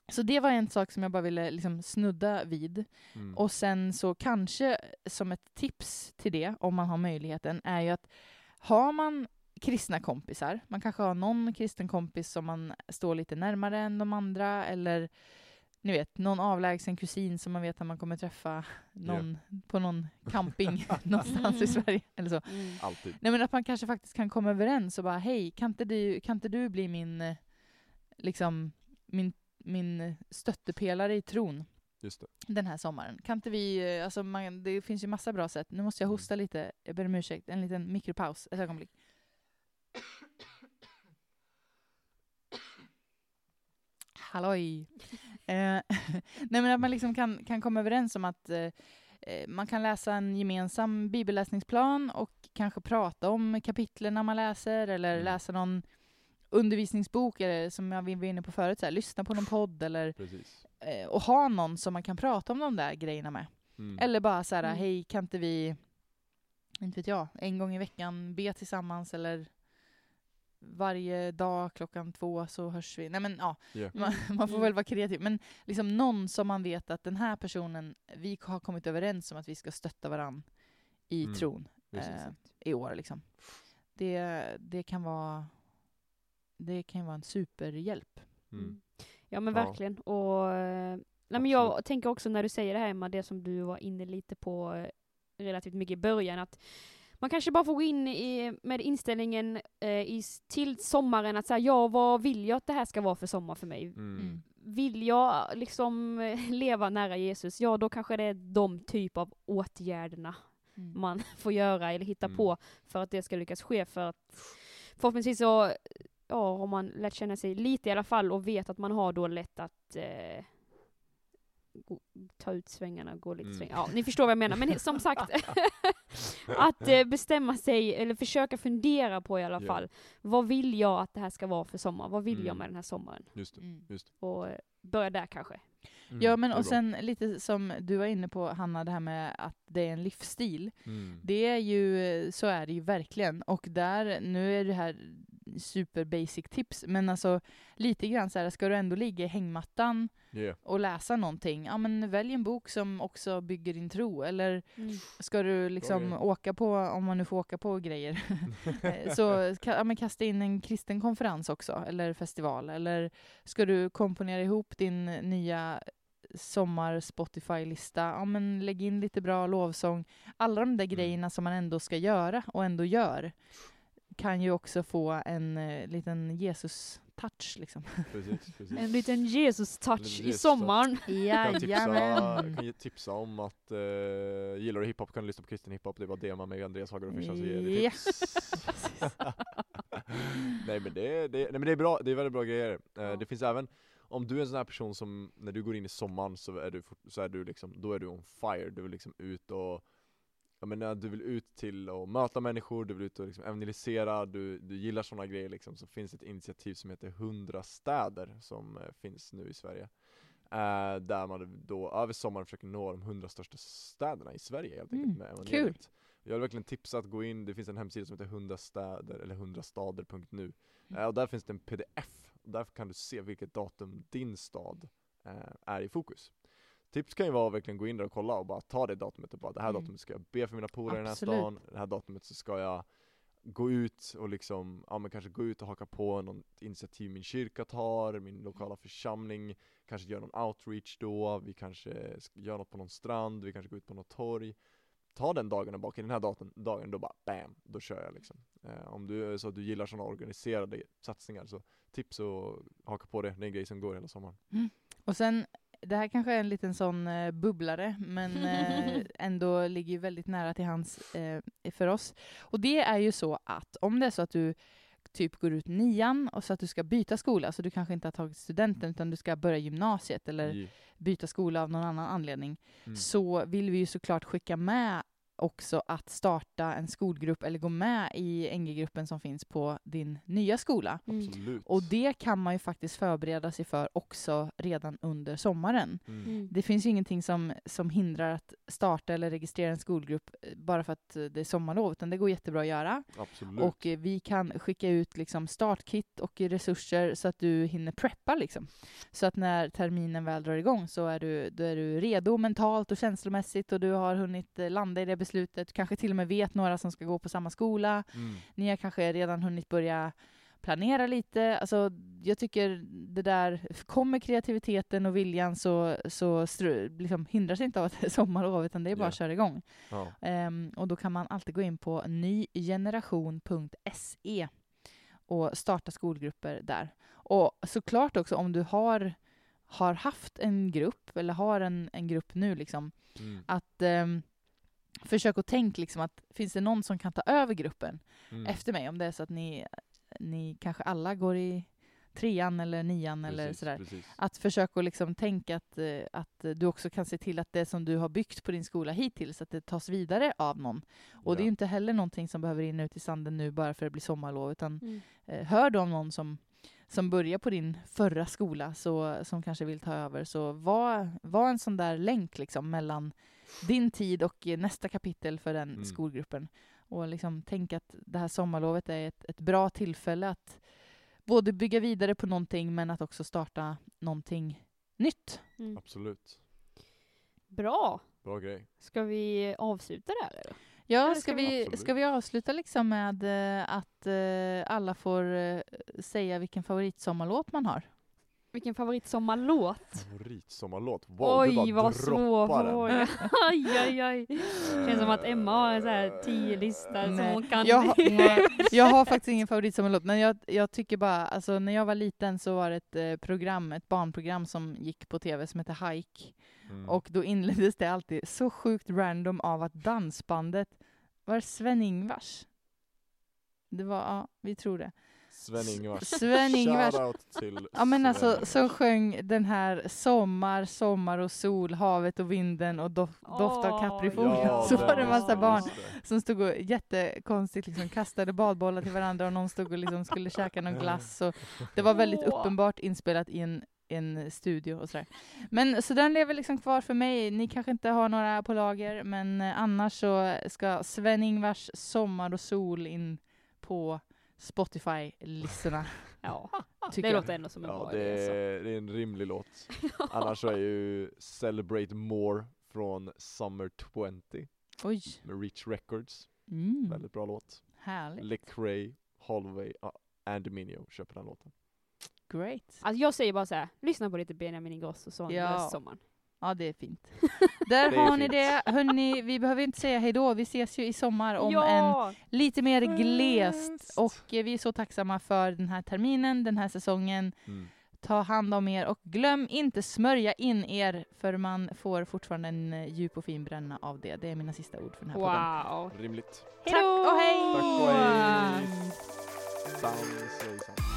så det var en sak som jag bara ville liksom snudda vid. Mm. Och sen så kanske som ett tips till det, om man har möjligheten, är ju att har man kristna kompisar, man kanske har någon kristen kompis som man står lite närmare än de andra, eller ni vet, någon avlägsen kusin som man vet att man kommer träffa någon, på någon camping någonstans i Sverige, eller så. Mm. Alltid. Nej men att man kanske faktiskt kan komma överens och bara hej, kan inte du, kan inte du bli min, liksom, min, min stöttepelare i tron? Just det. den här sommaren. Kan inte vi, alltså man, det finns ju massa bra sätt. Nu måste jag Mm. hosta lite, jag ber om ursäkt. En liten mikropaus, ett ögonblick. Halloj! Eh, nej men att man liksom kan, kan komma överens om att eh, eh, man kan läsa en gemensam bibelläsningsplan och kanske prata om kapitlen man läser eller Mm. läsa någon undervisningsbok eller som jag var inne på förut, så här, lyssna på någon podd eller Precis. eh, och ha någon som man kan prata om de där grejerna med. Mm. Eller bara så här, Mm. hej kan inte vi, inte vet jag, en gång i veckan be tillsammans eller varje dag klockan två så hörs vi. Nej men ja, Ja. man, man får Mm. väl vara kreativ. Men liksom någon som man vet att den här personen, vi har kommit överens om att vi ska stötta varandra i Mm. tron eh, i år. Liksom. Det, det kan vara det kan vara en superhjälp. Mm. Ja men Ja. verkligen. Och, eh, nej, men jag tänker också när du säger det här Emma, det som du var inne lite på eh, relativt mycket i början, att man kanske bara får gå in i, med inställningen eh, i, till sommaren att säga ja, vad vill jag att det här ska vara för sommar för mig? Mm. Mm. Vill jag liksom eh, leva nära Jesus, ja då kanske det är de typ av åtgärderna Mm. man får göra eller hitta Mm. på för att det ska lyckas ske. För att förhoppningsvis så ja, har man lärt känna sig lite i alla fall och vet att man har då lätt att eh, gå, ta ut svängarna, gå lite Mm. svängar. Ja, ni förstår vad jag menar. Men som sagt, att eh, bestämma sig, eller försöka fundera på i alla Ja. fall, vad vill jag att det här ska vara för sommar? Vad vill jag Mm. med den här sommaren? Just det. Mm. Just Och eh, börja där kanske. Mm. Ja men Det och sen lite som du var inne på Hanna, det här med att det är en livsstil. Mm. Det är ju, så är det ju verkligen. Och där, nu är det här super basic tips, men alltså lite grann så här, ska du ändå ligga i hängmattan Yeah. och läsa någonting, ja men välj en bok som också bygger din tro. Eller Mm. ska du liksom grej. åka på, om man nu får åka på grejer, eh, så ja, men kasta in en kristen konferens också, eller festival. Eller ska du komponera ihop din nya sommar Spotify-lista, ja men lägg in lite bra lovsång. Alla de där Mm. grejerna som man ändå ska göra och ändå gör kan ju också få en eh, liten Jesus-touch liksom. Precis, precis. En liten Jesus-touch i Jesus-touch. sommaren. Jag kan tipsa, Jajamän! kan ge tipsa om att uh, gillar du hiphop kan du lyssna på kristen hiphop. Det är bara DMa mig Andreas Hager Official så ger jag dig Ja. tips. nej men det, det, nej men det är bra, det är väldigt bra grejer. Eh, Ja. Det finns även, om du är en sån här person som, när du går in i sommaren så är du, så är du liksom, då är du on fire, du vill liksom ut och jag menar, du vill ut till att möta människor, du vill ut och liksom evangelisera, du, du gillar sådana grejer liksom, så finns ett initiativ som heter 100 städer som eh, finns nu i Sverige. Eh, där man då över sommaren försöker nå de 100 största städerna i Sverige helt enkelt Mm, med kul. evangeliet. Jag vill verkligen tipsa att gå in, det finns en hemsida som heter 100 städer eller 100stader.nu Mm. eh, och där finns det en pdf, och där kan du se vilket datum din stad eh, är i fokus. Tips kan ju vara att verkligen gå in där och kolla och bara ta det datumet och bara det här Mm. datumet ska jag be för mina polare i den här stan, det här datumet så ska jag gå ut och liksom, ja men kanske gå ut och haka på något initiativ min kyrka tar, min lokala församling, kanske gör någon outreach då, vi kanske sk- gör något på någon strand, vi kanske går ut på något torg. Ta den dagen och bak i den här dagen, dagen då bara BAM! Då kör jag liksom. Eh, om du så att du gillar sådana organiserade satsningar så tips och haka på det, det är en grej som går hela sommaren. Och sen, det här kanske är en liten sån eh, bubblare, men eh, ändå ligger ju väldigt nära till hands eh, för oss. Och det är ju så att om det är så att du typ går ut nian och så att du ska byta skola, så du kanske inte har tagit studenten utan du ska börja gymnasiet eller byta skola av någon annan anledning, Mm. så vill vi ju såklart skicka med också att starta en skolgrupp eller gå med i NG-gruppen som finns på din nya skola. Mm. Absolut. Och det kan man ju faktiskt förbereda sig för också redan under sommaren. Mm. Mm. Det finns ju ingenting som, som hindrar att starta eller registrera en skolgrupp eh, bara för att eh, det är sommarlov, utan det går jättebra att göra. Absolut. Och eh, vi kan skicka ut liksom startkit och resurser så att du hinner preppa. Liksom. Så att när terminen väl drar igång så är du, då är du redo mentalt och känslomässigt och du har hunnit landa i det beslutet. Du kanske till och med vet några som ska gå på samma skola. Mm. Ni har kanske redan hunnit börja planera lite. Alltså, jag tycker det där, kommer kreativiteten och viljan så, så stru, liksom hindras inte av att det är sommarlov, utan det är bara Ja. att köra igång. Ja. Ehm, och då kan man alltid gå in på nygeneration.se och starta skolgrupper där. Och såklart också om du har, har haft en grupp, eller har en, en grupp nu, liksom, Mm. att ehm, försök att tänka liksom att finns det någon som kan ta över gruppen Mm. efter mig? Om det är så att ni, ni kanske alla går i trean eller nian eller Precis, sådär. precis. Att försöka att liksom tänka att, eh, att du också kan se till att det som du har byggt på din skola hittills, att det tas vidare av någon. Och det är ju Ja. inte heller någonting som behöver rinna ut i sanden nu bara för att det blir sommarlov, utan Mm. eh, hör du om någon som, som börjar på din förra skola, så, som kanske vill ta över, så var, var en sån där länk liksom mellan din tid och nästa kapitel för den Mm. skolgruppen. Och liksom tänk att det här sommarlovet är ett, ett bra tillfälle att både bygga vidare på någonting men att också starta någonting nytt. Mm. Absolut. Bra! Bra grej. Ska vi avsluta där eller? Ja, ska ska vi- Absolut. ska vi avsluta liksom med eh, att eh, alla får eh, säga vilken favoritsommarlåt man har? Vilken favoritsommarlåt? Favoritsommarlåt? Wow, du Oj, bara vad svår fråga. Aj, aj, aj. Känns som att Emma har en sån här tio lista som hon kan. Jag, har- nej, jag har faktiskt ingen favoritsommarlåt, men jag, jag tycker bara, alltså när jag var liten så var det ett program, ett barnprogram som gick på tv som hette Hike. Mm. Och då inleddes det alltid så sjukt random av att dansbandet var Sven-Ingvars. Det var, ja, vi tror det. Sven-Ingvars. Sven-Ingvars. Till Ja men alltså som sjöng den här Sommar, sommar och sol, havet och vinden och doft, doft av Åh, kaprifolie. Ja, så var det en massa barn som stod och jättekonstigt liksom kastade badbollar till varandra och någon stod och liksom skulle käka någon glass. Och det var väldigt uppenbart inspelat i en, en studio och sådär. Men så den lever liksom kvar för mig. Ni kanske inte har några på lager, men eh, annars så ska Sven-Ingvars Sommar och sol in på Spotify-listorna. Ja, tycker det jag. låter ändå som en Ja, bra det idé. alltså. är, det är en rimlig låt. Annars så är ju Celebrate More från Summer 20 Oj, med Reach Records. mm, Väldigt bra låt. härligt. Lecrae, Holloway, ja, Andy Mineo köper den låten. Great. Alltså jag säger bara så här, lyssna på lite Benjamin Ingrosso så Ja. ja. sommaren. Ja, det är fint. Där har ni fint. det. Hörni, vi behöver inte säga hej då. Vi ses ju i sommar om en ja! lite mer glest. Och eh, vi är så tacksamma för den här terminen, den här säsongen. Mm. Ta hand om er och glöm inte smörja in er för man får fortfarande en eh, djup och fin bränna av det. Det är mina sista ord för den här podden. Wow. Rimligt. Tack och hej! Tack och hej! Hejsan.